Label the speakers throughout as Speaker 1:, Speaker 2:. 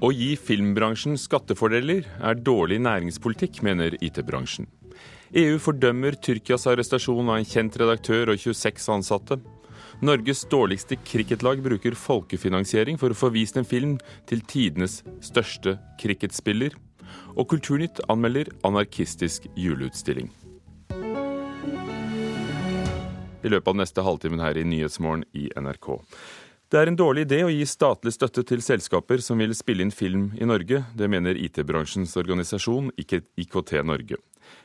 Speaker 1: Å gi filmbransjen skattefordeler er dårlig næringspolitikk, mener IT-bransjen. EU fordømmer Tyrkias arrestasjon av en kjent redaktør og 26 ansatte. Norges dårligste cricketlag bruker folkefinansiering for å få vist en film til tidenes største cricketspiller. Og Kulturnytt anmelder anarkistisk juleutstilling. I løpet av neste halvtimen her i Nyhetsmorgen i NRK. Det er en dårlig idé å gi statlig støtte til selskaper som vil spille inn film i Norge. Det mener IT-bransjens organisasjon, IKT Norge.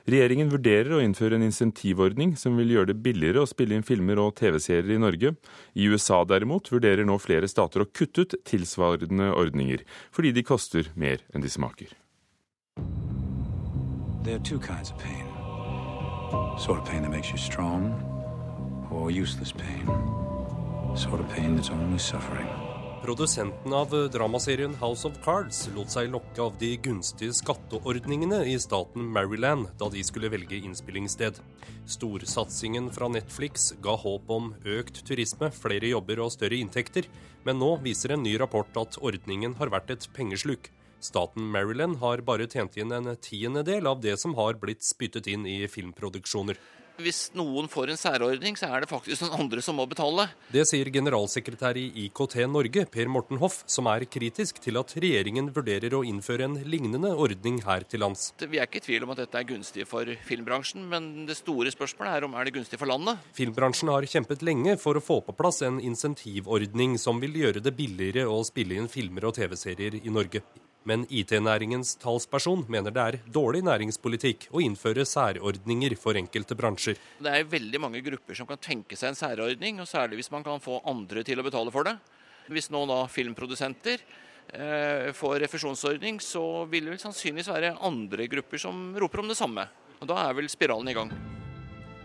Speaker 1: Regjeringen vurderer å innføre en insentivordning som vil gjøre det billigere å spille inn filmer og TV-serier i Norge. I USA derimot vurderer nå flere stater å kutte ut tilsvarende ordninger, fordi de koster mer enn de smaker. There are two kinds of pain. Sort of pain that makes you strong, or useless pain. Sort of. Produsenten av dramaserien House of Cards lot seg lokke av de gunstige skatteordningene i staten Maryland da de skulle velge innspillingssted. Storsatsingen fra Netflix ga håp om økt turisme, flere jobber og større inntekter, men nå viser en ny rapport at ordningen har vært et pengesluk. Staten Maryland har bare tjent inn en tiendedel av det som har blitt spyttet inn i filmproduksjoner.
Speaker 2: Hvis noen får en særordning, så er det faktisk noen andre som må betale.
Speaker 1: Det sier generalsekretær i IKT Norge, Per Morten Hoff, som er kritisk til at regjeringen vurderer å innføre en lignende ordning her til lands.
Speaker 2: Vi er ikke i tvil om at dette er gunstig for filmbransjen, men det store spørsmålet er om er det gunstig for landet.
Speaker 1: Filmbransjen har kjempet lenge for å få på plass en insentivordning som vil gjøre det billigere å spille inn filmer og TV-serier i Norge. Men IT-næringens talsperson mener det er dårlig næringspolitikk å innføre særordninger for enkelte bransjer.
Speaker 2: Det er veldig mange grupper som kan tenke seg en særordning, og særlig hvis man kan få andre til å betale for det. Hvis nå da filmprodusenter eh, får refusjonsordning, så vil det vel sannsynligvis være andre grupper som roper om det samme. Og Da er vel spiralen i gang.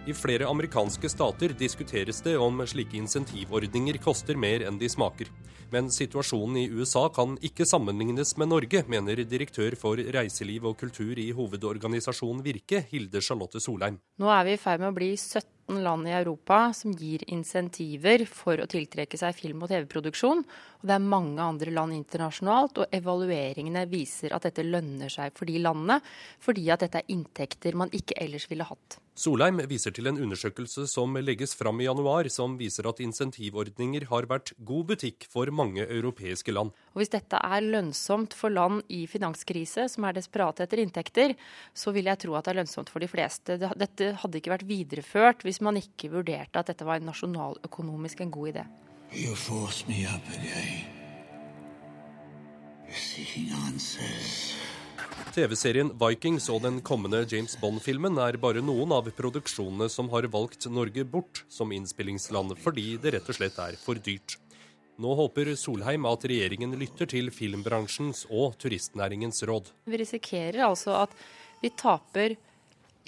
Speaker 1: I flere amerikanske stater diskuteres det om slike insentivordninger koster mer enn de smaker. Men situasjonen i USA kan ikke sammenlignes med Norge, mener direktør for reiseliv og kultur i hovedorganisasjonen Virke, Hilde Charlotte Solheim.
Speaker 3: Nå er vi i ferd med å bli 17 land i Europa som gir insentiver for å tiltrekke seg film- og TV-produksjon. Og det er mange andre land internasjonalt, og evalueringene viser at dette lønner seg for de landene, fordi at dette er inntekter man ikke ellers ville hatt.
Speaker 1: Solheim viser til en undersøkelse som legges fram i januar, som viser at insentivordninger har vært god butikk for mange europeiske land.
Speaker 3: Og Hvis dette er lønnsomt for land i finanskrise, som er desperate etter inntekter, så vil jeg tro at det er lønnsomt for de fleste. Dette hadde ikke vært videreført hvis man ikke vurderte at dette var en nasjonaløkonomisk en god idé. You force me up again.
Speaker 1: You're seeking answers. TV-serien Vikings og den kommende James Bond-filmen er bare noen av produksjonene som har valgt Norge bort som innspillingsland, fordi det rett og slett er for dyrt. Nå håper Solheim at regjeringen lytter til filmbransjens og turistnæringens råd.
Speaker 3: Vi risikerer altså at vi taper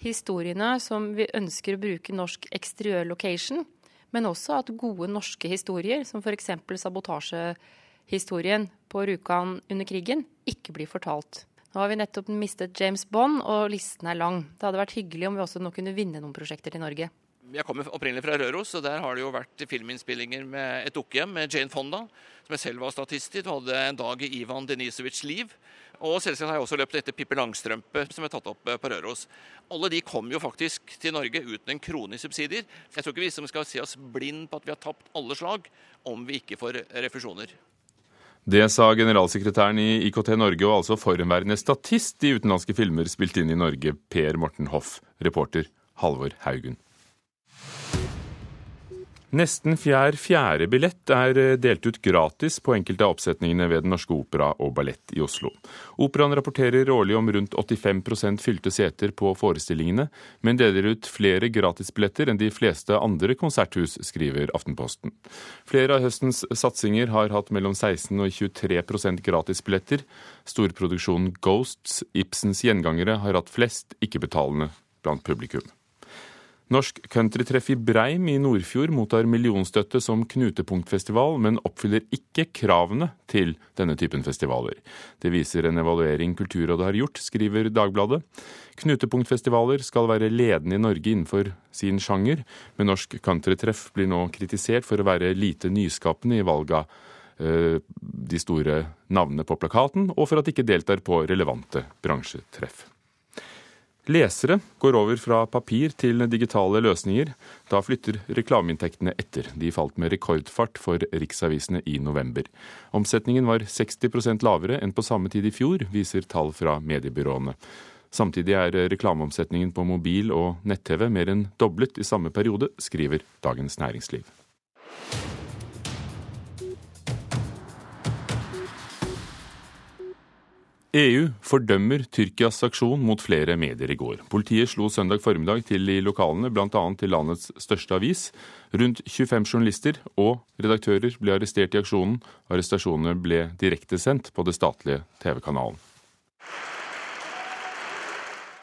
Speaker 3: historiene som vi ønsker å bruke norsk exterior location, men også at gode norske historier, som f.eks. sabotasjehistorien på Rjukan under krigen, ikke blir fortalt. Nå har vi nettopp mistet James Bond, og listen er lang. Det hadde vært hyggelig om vi også nå kunne vinne noen prosjekter til Norge.
Speaker 2: Jeg kommer opprinnelig fra Røros, og der har det jo vært filminnspillinger med et dukkehjem med Jane Fonda, som jeg selv var statist i. Du hadde en dag i Ivan Denisovitsjs liv. Og selvsagt har jeg også løpt etter Pippi Langstrømpe, som er tatt opp eh, på Røros. Alle de kom jo faktisk til Norge uten en krone i subsidier. Jeg tror ikke vi som skal se oss blind på at vi har tapt alle slag, om vi ikke får refusjoner.
Speaker 1: Det sa generalsekretæren i IKT Norge og altså forhenværende statist i utenlandske filmer spilt inn i Norge, Per Morten Hoff. Reporter Halvor Haugen. Nesten fjær fjerde billett er eh, delt ut gratis på enkelte av oppsetningene ved Den Norske Opera og Ballett i Oslo. Operaen rapporterer årlig om rundt 85% fylte seter på forestillingene, men deler ut flere gratisbilletter enn de fleste andre konserthus, skriver Aftenposten. Flere av høstens satsinger har hatt mellom 16 og 23% gratisbilletter. Storproduksjonen Ghosts, Ibsens gjengangere, har hatt flest ikke-betalende blant publikum. Norsk countrytreff i Breim i Nordfjord mottar millionstøtte som knutepunktfestival, men oppfyller ikke kravene til denne typen festivaler. Det viser en evaluering Kulturrådet har gjort, skriver Dagbladet. Knutepunktfestivaler skal være ledende i Norge innenfor sin sjanger, men Norsk countrytreff blir nå kritisert for å være lite nyskapende i valget av de store navnene på plakaten, og for at de ikke deltar på relevante bransjetreff. Lesere går over fra papir til digitale løsninger. Da flytter reklameinntektene etter. De falt med rekordfart for riksavisene i november. Omsetningen var 60% lavere enn på samme tid i fjor, viser tall fra mediebyråene. Samtidig er reklameomsetningen på mobil og nett-TV mer enn doblet i samme periode, skriver Dagens Næringsliv. EU fordømmer Tyrkias aksjon mot flere medier i går. Politiet slo søndag formiddag til i lokalene, bl.a. til landets største avis. Rundt 25 journalister og redaktører ble arrestert i aksjonen. Arrestasjonene ble direktesendt på det statlige TV-kanalen.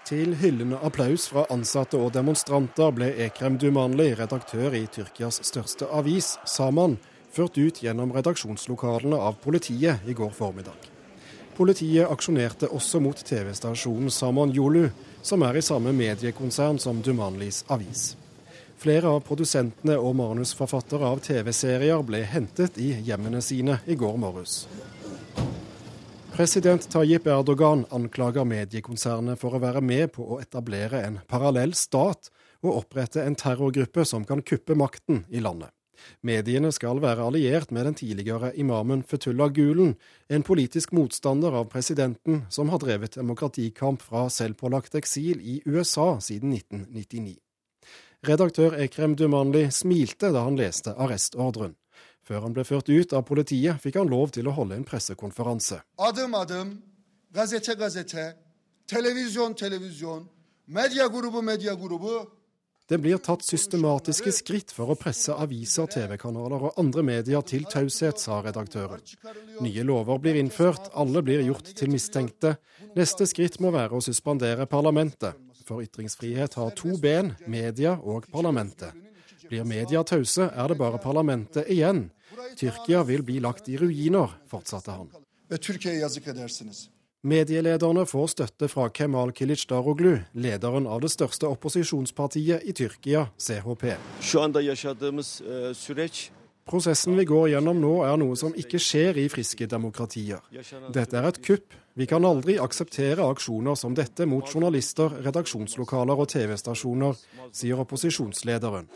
Speaker 4: Til hyllende applaus fra ansatte og demonstranter ble Ekrem Dumanli, redaktør i Tyrkias største avis, Saman, ført ut gjennom redaksjonslokalene av politiet i går formiddag. Politiet aksjonerte også mot TV-stasjonen Saman Yolu, som er i samme mediekonsern som Dumanlis avis. Flere av produsentene og manusforfattere av TV-serier ble hentet i hjemmene sine i går morges. President Tayyip Erdogan anklager mediekonsernet for å være med på å etablere en parallell stat og opprette en terrorgruppe som kan kuppe makten i landet. Mediene skal være alliert med den tidligere imamen Fetullah Gulen, en politisk motstander av presidenten som har drevet demokratikamp fra selvpålagt eksil i USA siden 1999. Redaktør Ekrem Dumanli smilte da han leste arrestordren. Før han ble ført ut av politiet, fikk han lov til å holde en pressekonferanse. Adım adım, gazete gazete, televisjon televisjon, mediegruppe mediegruppe, det blir tatt systematiske skritt for å presse aviser, TV-kanaler og andre medier til taushet, sa redaktøren. Nye lover blir innført, alle blir gjort til mistenkte. Neste skritt må være å suspendere parlamentet. For ytringsfrihet har to ben, media og parlamentet. Blir media tause, er det bare parlamentet igjen. Tyrkia vil bli lagt i ruiner, fortsatte han. Medielederne får støtte fra Kemal Kilicdaroglu, lederen av det største opposisjonspartiet i Tyrkia, CHP. Prosessen vi går gjennom nå er noe som ikke skjer i friske demokratier. Dette er et kupp. Vi kan aldri akseptere aksjoner som dette mot journalister, redaksjonslokaler og TV-stasjoner, sier opposisjonslederen.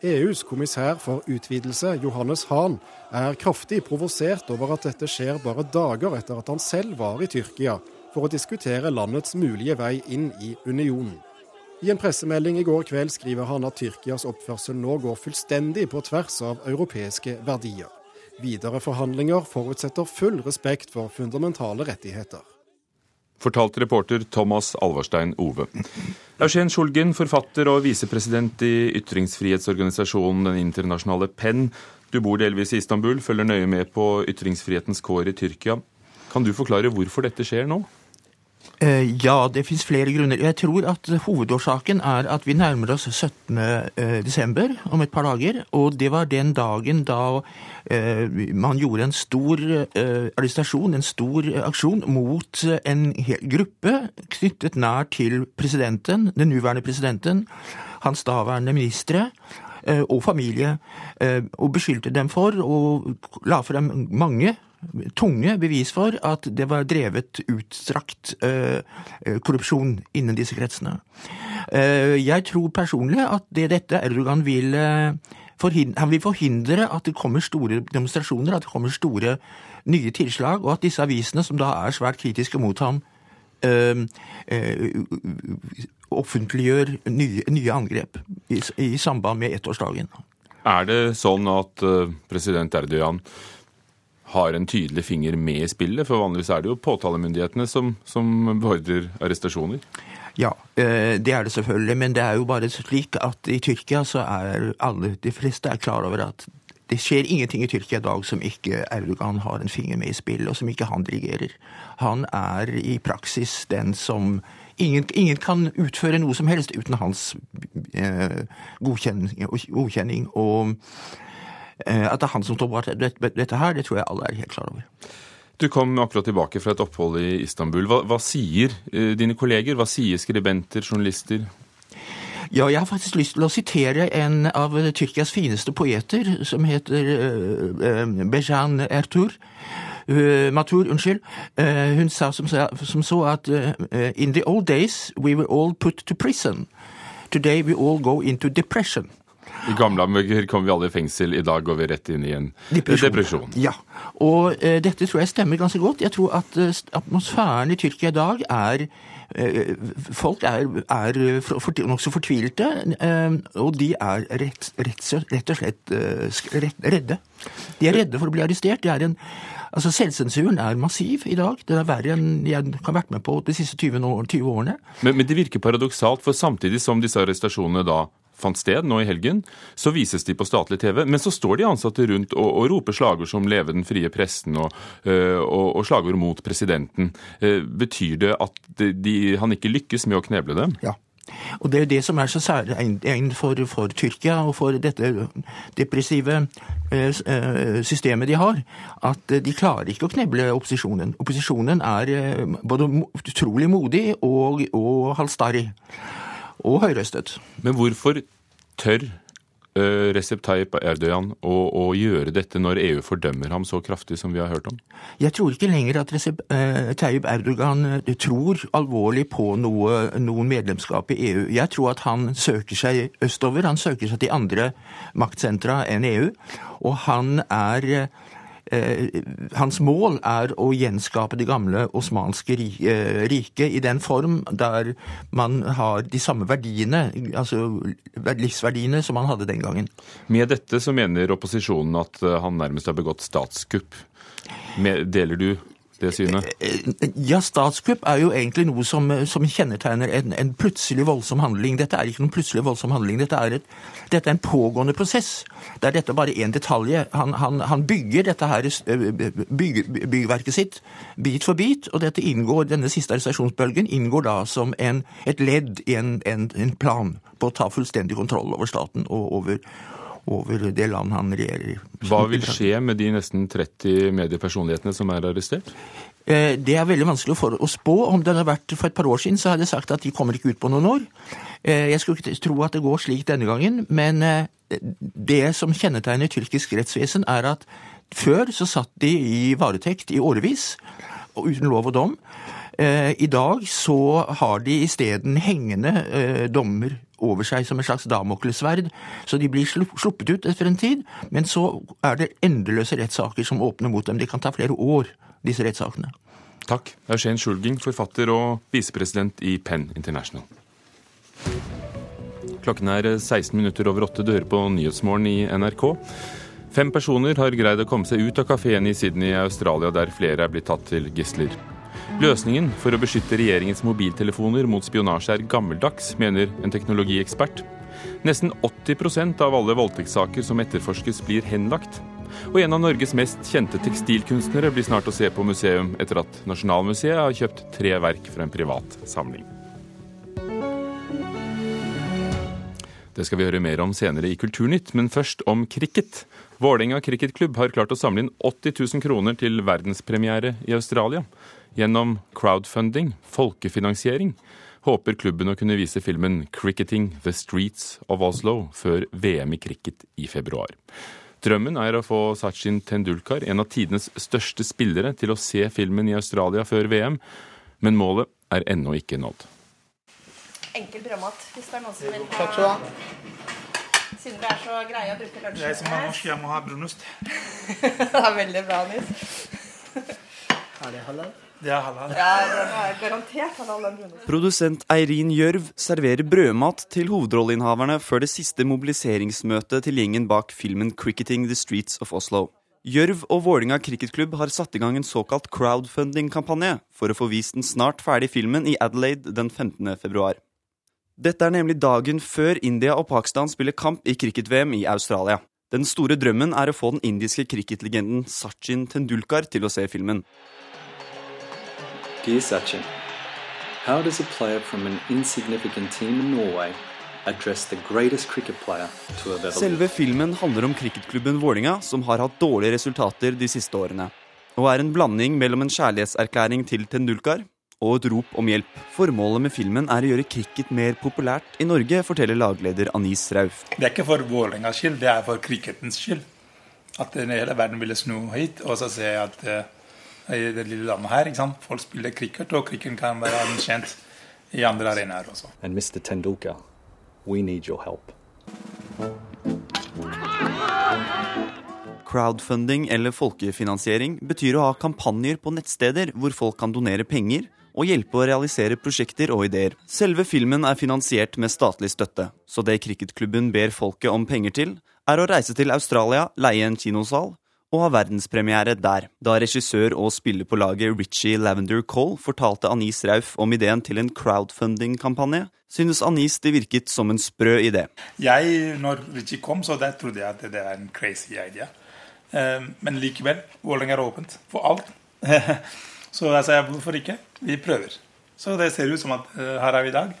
Speaker 4: EUs kommissær for utvidelse, Johannes Hahn, er kraftig provosert over at dette skjer bare dager etter at han selv var i Tyrkia for å diskutere landets mulige vei inn i unionen. I en pressemelding i går kveld skriver han at Tyrkias oppførsel nå går fullstendig på tvers av europeiske verdier. Videre forhandlinger forutsetter full respekt for fundamentale rettigheter
Speaker 1: fortalte reporter Thomas Alvarstein Ove. Eugen Sjulgin, forfatter og visepresident i ytringsfrihetsorganisasjonen Den internasjonale PEN. Du bor delvis i Istanbul, følger nøye med på ytringsfrihetens kår i Tyrkia. Kan du forklare hvorfor dette skjer nå?
Speaker 5: Eh, ja, det fins flere grunner. Jeg tror at hovedårsaken er at vi nærmer oss 17. Eh, desember om et par dager. Og det var den dagen da eh, man gjorde en stor arrestasjon, en stor aksjon, mot en hel gruppe knyttet nær til presidenten, den nåværende presidenten, hans daværende ministre og familie, og beskyldte dem for, og la frem mange tunge bevis for at det var drevet utstrakt uh, korrupsjon innen disse kretsene. Uh, jeg tror personlig at det dette Erdogan vil forhindre, han vil forhindre at det kommer store demonstrasjoner, at det kommer store nye tilslag, og at disse avisene, som da er svært kritiske mot ham, offentliggjør nye, nye angrep i, i, samband med ettårsdagen.
Speaker 1: Er det sånn at president Erdogan har en tydelig finger med i spillet? For vanligvis er det jo påtalemyndighetene som, som beordrer arrestasjoner.
Speaker 5: Ja, eh, det er det selvfølgelig. Men det er jo bare slik at i Tyrkia så er alle, de fleste er klar over at det skjer ingenting i Tyrkia i dag som ikke Erdogan har en finger med i spillet, og som ikke han dirigerer. Han er i praksis den som Ingen, ingen kan utføre noe som helst uten hans eh, godkjenning, godkjenning og at det er han som står bak dette her, det tror jeg alle er helt klar over.
Speaker 1: Du kom akkurat tilbake fra et opphold i Istanbul. Hva, hva sier eh, dine kolleger? Hva sier skribenter, journalister?
Speaker 5: Ja, jeg har faktisk lyst til å sitere en av Tyrkias fineste poeter, som heter uh, Bejan Ertur. Uh, Matur, unnskyld. Uh, hun sa som, som så at uh, In the old days we were all put to prison. Today we all go into depression.
Speaker 1: I gamle dager kom vi alle i fengsel, i dag går vi rett inn i en depresjon. depresjon.
Speaker 5: Ja, og dette tror jeg stemmer ganske godt. Jeg tror at atmosfæren i Tyrkia i dag er Eh, folk er, er for, nokså fortvilte, eh, og de er rett, rett, rett og slett eh, redde. De er redde for å bli arrestert. Det er en Altså Selvsensuren er massiv i dag. Den er verre enn jeg kan ha vært med på de siste 20, år, 20 årene.
Speaker 1: Men, men, det virker paradoksalt, for samtidig som disse arrestasjonene da fant sted nå i helgen, så vises de på statlig TV. Men så står de ansatte rundt og, og roper slagord som 'Leve den frie pressen' og, øh, og, og slagord mot presidenten. Eh, betyr det at de, han ikke lykkes med å kneble dem?
Speaker 5: Ja. Og Det er det som er så særegent for, for, Tyrkia og for dette depressive eh, systemet de har, at de klarer ikke å kneble opposisjonen. Opposisjonen er både utrolig modig og, og halvstarrig og høyrøstet.
Speaker 1: Men hvorfor tør uh, Recep Tayyip Erdogan å, å, gjøre dette når EU fordømmer ham så kraftig som vi har hørt om?
Speaker 5: Jeg tror ikke lenger at Recep uh, Tayyip Erdogan uh, tror alvorlig på noe, noen medlemskap i EU. Jeg tror at han søker seg østover. Han søker seg til andre maktsentra enn EU. Og han er Eh, hans mål er å gjenskape det gamle osmanske eh, riket i den form der man har de samme verdiene, altså livsverdiene, som man hadde den gangen.
Speaker 1: Med dette så mener opposisjonen at eh, han nærmest har begått statskupp. Deler du det synet?
Speaker 5: Ja, statskupp er jo egentlig noe som, som kjennetegner en, en, plutselig voldsom handling. Dette er ikke noen plutselig voldsom handling. Dette er, et, dette er en pågående prosess. Det er dette bare én detalj. Han, han, han, bygger dette her bygge, byggverket sitt bit for bit, og dette inngår, denne siste arrestasjonsbølgen inngår da som en, et ledd i en, en plan på å ta fullstendig kontroll over staten og over, over det land han regjerer i.
Speaker 1: Hva vil skje med de nesten 30 mediepersonlighetene som er arrestert?
Speaker 5: Eh, det er veldig vanskelig for å spå. Om det hadde vært for et par år siden, så hadde jeg sagt at de kommer ikke ut på noen år. Eh, jeg skulle ikke tro at det går slik denne gangen, men eh, det som kjennetegner tyrkisk rettsvesen, er at før så satt de i varetekt i årevis, uten lov og dom. I dag så har de isteden hengende dommer over seg som et slags damoklesverd. Så de blir sluppet ut etter en tid, men så er det endeløse rettssaker som åpner mot dem. Det kan ta flere år, disse rettssakene.
Speaker 1: Takk. Eugen Schulging, forfatter og visepresident i Penn International. Klokken er 16 minutter over åtte. Du hører på Nyhetsmorgen i NRK. Fem personer har greid å komme seg ut av kafeen i Sydney i Australia, der flere er blitt tatt til gisler. Løsningen for å beskytte regjeringens mobiltelefoner mot spionasje er gammeldags, mener en teknologiekspert. Nesten 80% av alle voldtektssaker som etterforskes, blir henlagt. Og en av Norges mest kjente tekstilkunstnere blir snart å se på museum etter at Nasjonalmuseet har kjøpt tre verk fra en privat samling. Det skal vi høre mer om senere i Kulturnytt, men først om cricket. Vålerenga cricketklubb har klart å samle inn 80 000 kroner til verdenspremiere i Australia. Gjennom crowdfunding, folkefinansiering, håper klubben å kunne vise filmen 'Cricketing The Streets of Oslo' før VM i cricket i februar. Drømmen er å få Sachin Tendulkar, en av tidenes største spillere, til å se filmen i Australia før VM, men målet er ennå ikke nådd.
Speaker 6: Enkel brødmat, hvis det er noen som vil ha Takk skal du ha. Siden dere er så greie å bruke lunsjen
Speaker 7: Jeg som er norsk, jeg må ha brunost.
Speaker 6: det er veldig bra, Nils.
Speaker 7: Er det halal?
Speaker 6: Det er halal. Ja, den er garantert halal.
Speaker 8: Produsent Eirin Gjørv serverer brødmat til hovedrolleinnehaverne før det siste mobiliseringsmøtet til gjengen bak filmen 'Cricketing the Streets of Oslo'. Gjørv og Vålinga cricketklubb har satt i gang en såkalt crowdfunding-kampanje for å få vist den snart ferdige filmen i Adelaide den 15. februar. Dette er nemlig dagen før India og Pakistan spiller kamp i cricket-VM i Australia. Den store drømmen er å få den indiske cricketlegenden Sachin Tendulkar til å se filmen.
Speaker 9: Dear Sachin, how does a player from an insignificant team in Norway address the greatest cricket player to have ever
Speaker 8: Selve filmen handler om cricketklubben Vålinga, som har hatt dårlige resultater de siste årene, og er en blanding mellom en kjærlighetserklæring til Tendulkar og et rop om hjelp. Formålet med filmen er å gjøre cricket mer populært i Norge, forteller lagleder Anis Rauf.
Speaker 7: Det er ikke for Vålerengas skyld, det er for cricketens skyld. At hele verden ville snu hit, og så se at uh, i det lille landet her, ikke sant? folk spiller cricket, og cricket kan være anerkjent i andre arenaer også.
Speaker 9: And Mr. Tenduka, we need your help.
Speaker 8: Crowdfunding eller folkefinansiering betyr å ha kampanjer på nettsteder hvor folk kan donere penger og hjelpe å realisere prosjekter og ideer. Selve filmen er finansiert med statlig støtte, så det cricketklubben ber folket om penger til, er å reise til Australia, leie en kinosal og har verdenspremiere der. Da regissør og spiller på laget Richie Lavender Cole fortalte Anis Rauf om ideen til en crowdfunding-kampanje, synes Anis det virket som en sprø idé.
Speaker 7: Jeg, når Richie kom, så der trodde jeg at det er en crazy idea. Ehm, men likevel, Vålerenga er åpent for alt. Så jeg sa hvorfor ikke? Vi prøver. Så det ser ut som at eh, her er vi i dag.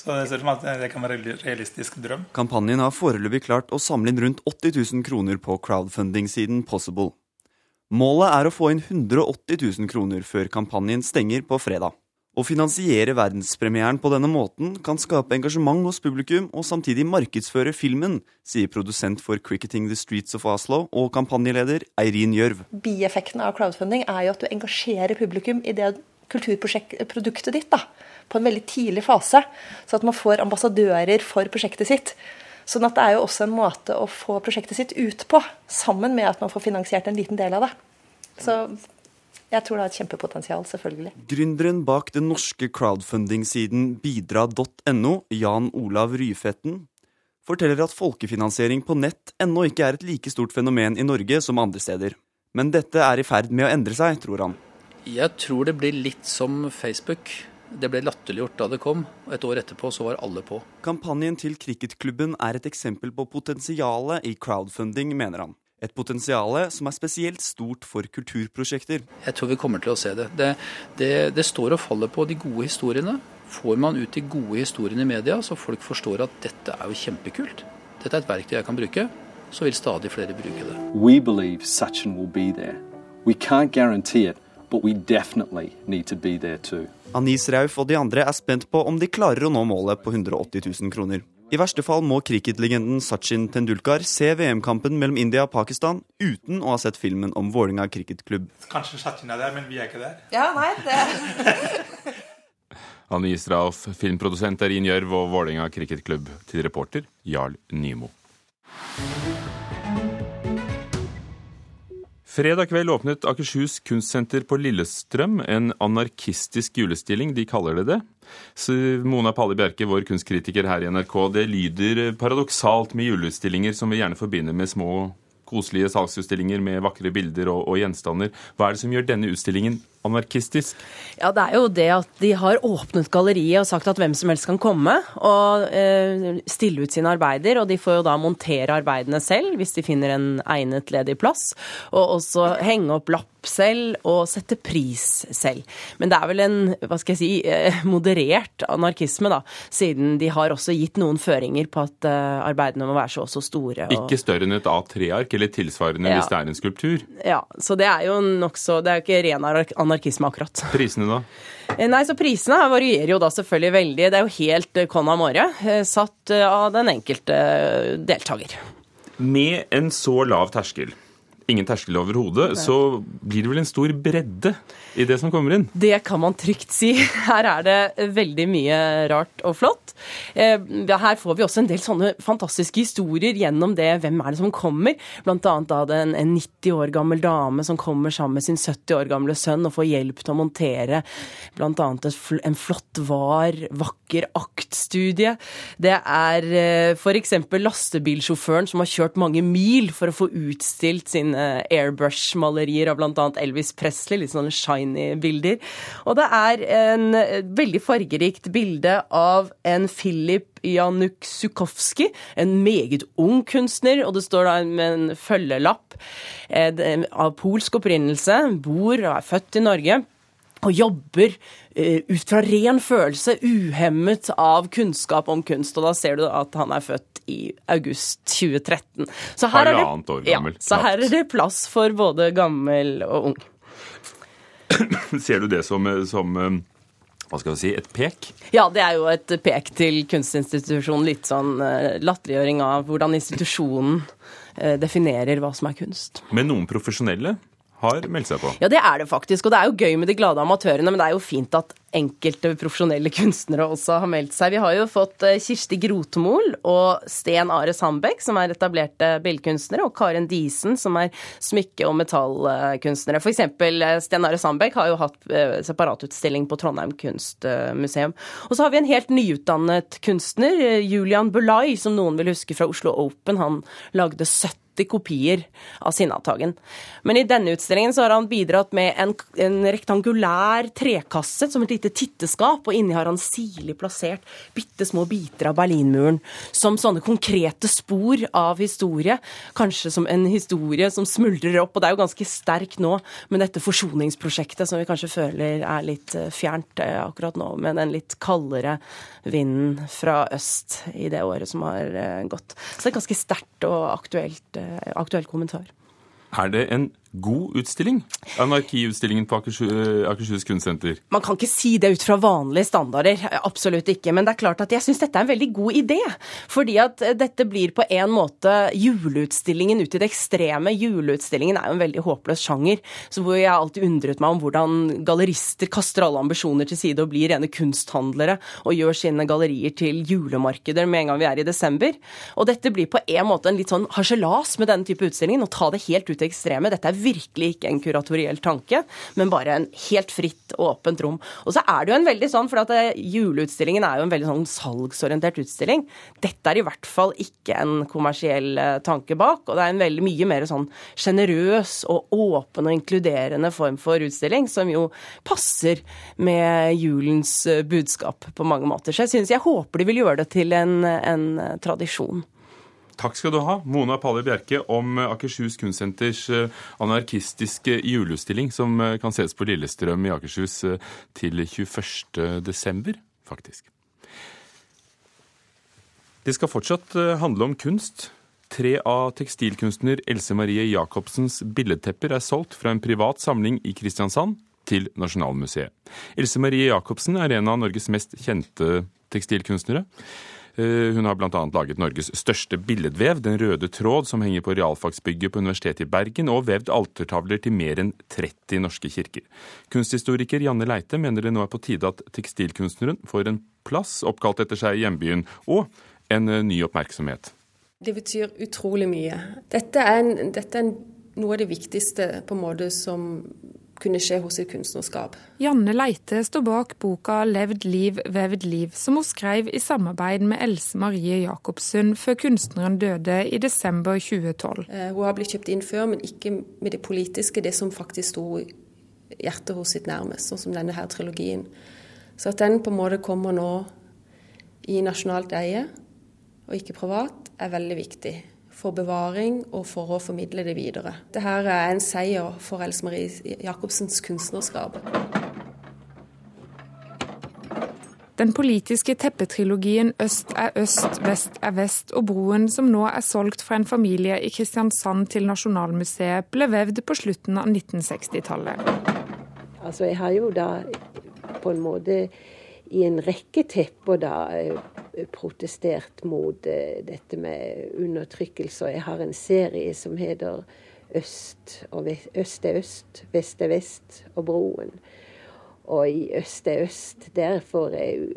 Speaker 7: Så det ser ut som at det kan være en realistisk drøm.
Speaker 8: Kampanjen har foreløpig klart å samle inn rundt 80 000 kroner på crowdfunding-siden Possible. Målet er å få inn 180 000 kroner før kampanjen stenger på fredag. Å finansiere verdenspremieren på denne måten kan skape engasjement hos publikum og samtidig markedsføre filmen, sier produsent for Cricketing the Streets of Oslo og kampanjeleder Eirin Gjørv.
Speaker 6: Bieffekten av crowdfunding er jo at du engasjerer publikum i det kulturproduktet ditt da, på en veldig tidlig fase. Så at man får ambassadører for prosjektet sitt. Sånn at det er jo også en måte å få prosjektet sitt ut på, sammen med at man får finansiert en liten del av det. Så jeg tror det har et kjempepotensial, selvfølgelig.
Speaker 8: Gründeren bak den norske crowdfunding-siden bidra.no, Jan Olav Ryfetten, forteller at folkefinansiering på nett ennå ikke er et like stort fenomen i Norge som andre steder. Men dette er i ferd med å endre seg, tror han.
Speaker 10: Jeg tror det blir litt som Facebook. Det ble latterliggjort da det kom, og et år etterpå så var alle på.
Speaker 8: Kampanjen til cricketklubben er et eksempel på potensialet i crowdfunding, mener han. Et potensial som er spesielt stort for kulturprosjekter.
Speaker 10: Jeg tror vi kommer til å se det. Det, det. det, står og faller på de gode historiene. Får man ut de gode historiene i media, så folk forstår at dette er jo kjempekult. Dette er et verktøy jeg kan bruke, så vil stadig flere bruke det.
Speaker 9: We believe Sachin will be there. We can't guarantee it, but we definitely need to be there too.
Speaker 8: Anis Rauf og de andre er spent på om de klarer å nå målet på 180 000 kroner. I verste fall må cricketlegenden Sachin Tendulkar se VM-kampen mellom India og Pakistan uten å ha sett filmen om Vålinga cricketklubb.
Speaker 7: Kanskje Sachin er der, men vi er ikke der.
Speaker 6: Ja, nei, det...
Speaker 1: Anis Rauf, filmprodusent Erin Gjørv og Vålinga cricketklubb til reporter Jarl Nymo. Fredag kveld åpnet Akershus kunstsenter på Lillestrøm en anarkistisk julestilling, de kaller det det. Så Mona Palle Bjerke, vår kunstkritiker her i NRK, det lyder paradoksalt med julestillinger som vi gjerne forbinder med små, koselige salgsutstillinger med vakre bilder og, og gjenstander. Hva er det som gjør denne utstillingen anarkistisk?
Speaker 11: Ja, Det er jo det at de har åpnet galleriet og sagt at hvem som helst kan komme og eh, stille ut sine arbeider. Og de får jo da montere arbeidene selv hvis de finner en egnet ledig plass. Og også henge opp lapp selv og sette pris selv. Men det er vel en hva skal jeg si, eh, moderert anarkisme, da. Siden de har også gitt noen føringer på at eh, arbeidene må være så også store.
Speaker 1: Og... Ikke større enn et A3-ark, eller tilsvarende ja. hvis det er en skulptur?
Speaker 11: Ja, så det er jo nokså Det er jo ikke ren anarkisme akkurat.
Speaker 1: Prisene, da?
Speaker 11: Eh, nei, så Prisene varierer jo da selvfølgelig veldig. Det er jo helt con amore, satt av den enkelte deltaker.
Speaker 1: Med en så lav terskel, ingen terskel overhodet, så blir det vel en stor bredde i det som kommer inn?
Speaker 11: Det kan man trygt si. Her er det veldig mye rart og flott. Eh, her får vi også en del sånne fantastiske historier gjennom det hvem er det som kommer. Blant annet da en 90 år gammel dame som kommer sammen med sin 70 år gamle sønn og får hjelp til å montere blant annet en flott var, vakker aktstudie. Det er eh, f.eks. lastebilsjåføren som har kjørt mange mil for å få utstilt sine airbrush-malerier av bl.a. Elvis Presley. litt sånne shiny-bilder. Og det er en veldig fargerikt bilde av en Philip Januksukowski, en meget ung kunstner, og det står da med en følgelapp eh, av polsk opprinnelse, bor og er født i Norge og jobber uh, ut fra ren følelse, uhemmet av kunnskap om kunst. Og da ser du at han er født i august 2013. Så her, er det, ja, så her er det plass for både gammel og ung.
Speaker 1: Ser du det som, som, hva skal vi si, et pek?
Speaker 11: Ja, det er jo et pek til kunstinstitusjonen. Litt sånn uh, latterliggjøring av hvordan institusjonen uh, definerer hva som er kunst.
Speaker 1: Men noen profesjonelle har meldt seg på?
Speaker 11: Ja, det er det faktisk. Og det er jo gøy med de glade amatørene, men det er jo fint at enkelte profesjonelle kunstnere også har meldt seg. Vi har jo fått eh, Kirsti Grotmol og Sten Are Sandbekk, som er etablerte billedkunstnere, og Karen Disen, som er smykke- og metallkunstnere. For eksempel eh, Sten Are Sandbekk har jo hatt eh, separatutstilling på Trondheim kunstmuseum. Og så har vi en helt nyutdannet kunstner, Julian Bulai, som noen vil huske fra Oslo Open. Han lagde 70 kopier av Sinnataggen. Men i denne utstillingen så har han bidratt med en, en rektangulær trekasse som et lite titteskap, og inni har han sirlig plassert bitte små biter av Berlinmuren som sånne konkrete spor av historie. Kanskje som en historie som smuldrer opp, og det er jo ganske sterk nå med dette forsoningsprosjektet som vi kanskje føler er litt eh, fjernt eh, akkurat nå, med den litt kaldere vinden fra øst i det året som har eh, gått. Så det er ganske sterkt og aktuelt aktuell kommentar.
Speaker 1: Er det en god utstilling? Anarkiutstillingen på Akershus, Akershus kunstsenter?
Speaker 11: Man kan ikke si det ut fra vanlige standarder, absolutt ikke. Men det er klart at jeg syns dette er en veldig god idé. Fordi at dette blir på en måte juleutstillingen ut i det ekstreme. Juleutstillingen er jo en veldig håpløs sjanger. Så hvor jeg alltid undret meg om hvordan gallerister kaster alle ambisjoner til side og blir rene kunsthandlere og gjør sine gallerier til julemarkeder med en gang vi er i desember. Og dette blir på en måte en litt sånn harselas med denne type utstillingen, å ta det helt ut i ekstreme. Dette er virkelig ikke en kuratoriell tanke, men bare en helt fritt, og åpent rom. Og så er det jo en veldig sånn, for at eh, juleutstillingen er jo en veldig sånn salgsorientert utstilling. Dette er i hvert fall ikke en kommersiell eh, tanke bak, og det er en veldig mye mer sånn sjenerøs og åpen og inkluderende form for utstilling, som jo passer med julens eh, budskap på mange måter. Så jeg synes, jeg håper de vil gjøre det til en, en tradisjon.
Speaker 1: Takk skal du ha, Mona Palle Bjerke, om Akershus Kunstsenters eh, anarkistiske juleutstilling, som eh, kan ses på Lillestrøm i Akershus eh, til 21. desember, faktisk. Det skal fortsatt handle om kunst. Tre av tekstilkunstner Else Marie Jacobsens billedtepper er solgt fra en privat samling i Kristiansand til Nasjonalmuseet. Else Marie Jacobsen er en av Norges mest kjente tekstilkunstnere. Eh, hun har bl.a. laget Norges største billedvev, Den røde tråd, som henger på realfagsbygget på Universitetet i Bergen, og vevd altertavler til mer enn 30 norske kirker. Kunsthistoriker Janne Leite mener det nå er på tide at tekstilkunstneren får en plass oppkalt etter seg i hjembyen, og en eh, ny oppmerksomhet.
Speaker 12: Det betyr utrolig mye. Dette er, en, dette er noe av det viktigste på en måte som kunne skje hos sitt kunstnerskap.
Speaker 13: Janne Leite står bak boka 'Levd liv, vevd liv', som hun skrev i samarbeid med Else Marie Jacobsen før kunstneren døde i desember 2012.
Speaker 12: Eh, hun har blitt kjøpt inn før, men ikke med det politiske, det som faktisk sto i hjertet hos sitt nærmest, sånn som denne her trilogien. Så at den på en måte kommer nå i nasjonalt eie, og ikke privat, er veldig viktig for bevaring og for å formidle det videre. Dette er en seier for Else Marie Jacobsens kunstnerskap.
Speaker 13: Den politiske teppetrilogien Øst er øst, vest er vest og Broen, som nå er solgt fra en familie i Kristiansand til Nasjonalmuseet, ble vevd på slutten av 1960-tallet.
Speaker 14: Altså, jeg har jo da på en måte i en rekke tepper da protestert mot uh, dette med undertrykkelse. Jeg har en serie som heter Øst, og vest, øst er øst, vest er vest og Broen. Og i Øst er øst, der får jeg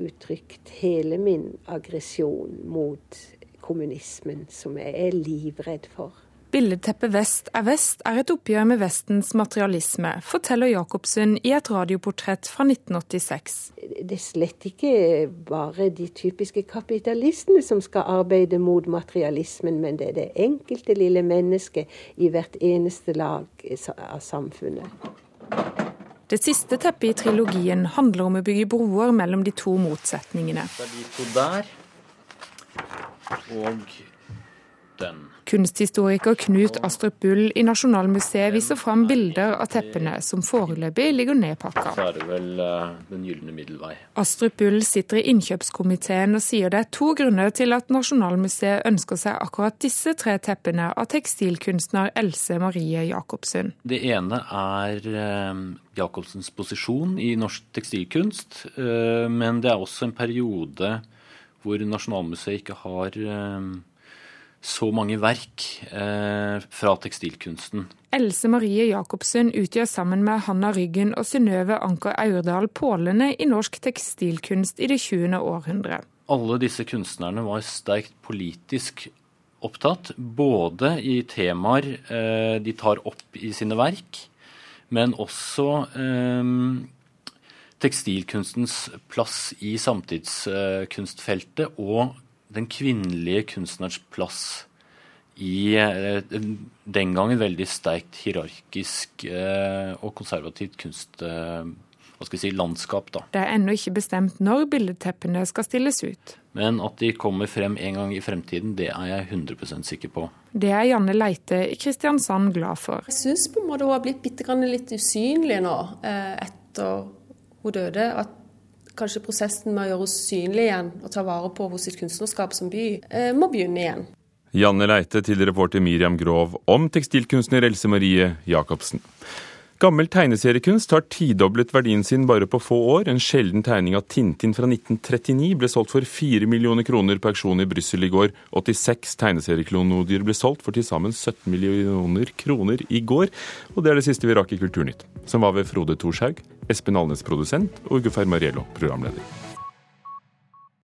Speaker 14: uttrykt hele min aggresjon mot kommunismen, som jeg er livredd for.
Speaker 13: Billedteppet Vest er vest er et oppgjør med Vestens materialisme, forteller Jacobsen i et radioportrett fra 1986.
Speaker 14: Det er slett ikke bare de typiske kapitalistene som skal arbeide mot materialismen, men det er det enkelte lille mennesket i hvert eneste lag av samfunnet.
Speaker 13: Det siste teppet i trilogien handler om å bygge broer mellom de to motsetningene.
Speaker 15: Det er de to der, og.
Speaker 13: Kunsthistoriker Knut Astrup Bull i Nasjonalmuseet viser fram bilder av teppene som foreløpig ligger nedpakka.
Speaker 15: Så er det vel Den gylne middelvei.
Speaker 13: Astrup Bull sitter i innkjøpskomiteen og sier det er to grunner til at Nasjonalmuseet ønsker seg akkurat disse tre teppene av tekstilkunstner Else Marie Jacobsen.
Speaker 15: Det ene er uh, Jacobsens posisjon i norsk tekstilkunst, uh, men det er også en periode hvor Nasjonalmuseet ikke har så mange verk eh, fra tekstilkunsten.
Speaker 13: Else Marie Jacobsen utgjør sammen med Hanna Ryggen og Synnøve Anker Aurdal pålene i norsk tekstilkunst i det 20. århundre.
Speaker 15: Alle disse kunstnerne var sterkt politisk opptatt, både i temaer eh, de tar opp i sine verk, men også eh, tekstilkunstens plass i samtidskunstfeltet og den kvinnelige kunstnerens plass i eh, den gangen veldig sterkt hierarkisk eh, og konservativt kunst eh, hva skal vi si, landskap. da.
Speaker 13: Det er ennå ikke bestemt når bildeteppene skal stilles ut.
Speaker 15: Men at de kommer frem en gang i fremtiden, det er jeg 100% sikker på.
Speaker 13: Det er Janne Leite i Kristiansand glad for.
Speaker 12: Jeg syns hun har blitt litt usynlig nå etter hun døde. At kanskje prosessen med å gjøre oss synlige igjen og ta vare på hos sitt kunstnerskap som by, eh, må begynne igjen.
Speaker 1: Janne Leite til reporter Miriam Grov om tekstilkunstner Else Marie Jacobsen. Gammel tegneseriekunst har tidoblet verdien sin bare på få år. En sjelden tegning av Tintin fra 1939 ble solgt for 4 millioner kroner på auksjon i Brussel i går. 86 tegneserieklonodier ble solgt for til sammen 17 millioner kroner i går. Og det er det siste vi rakk i Kulturnytt, som var ved Frode Thorshaug, Espen Alnes produsent og Ugo Mariello programleder.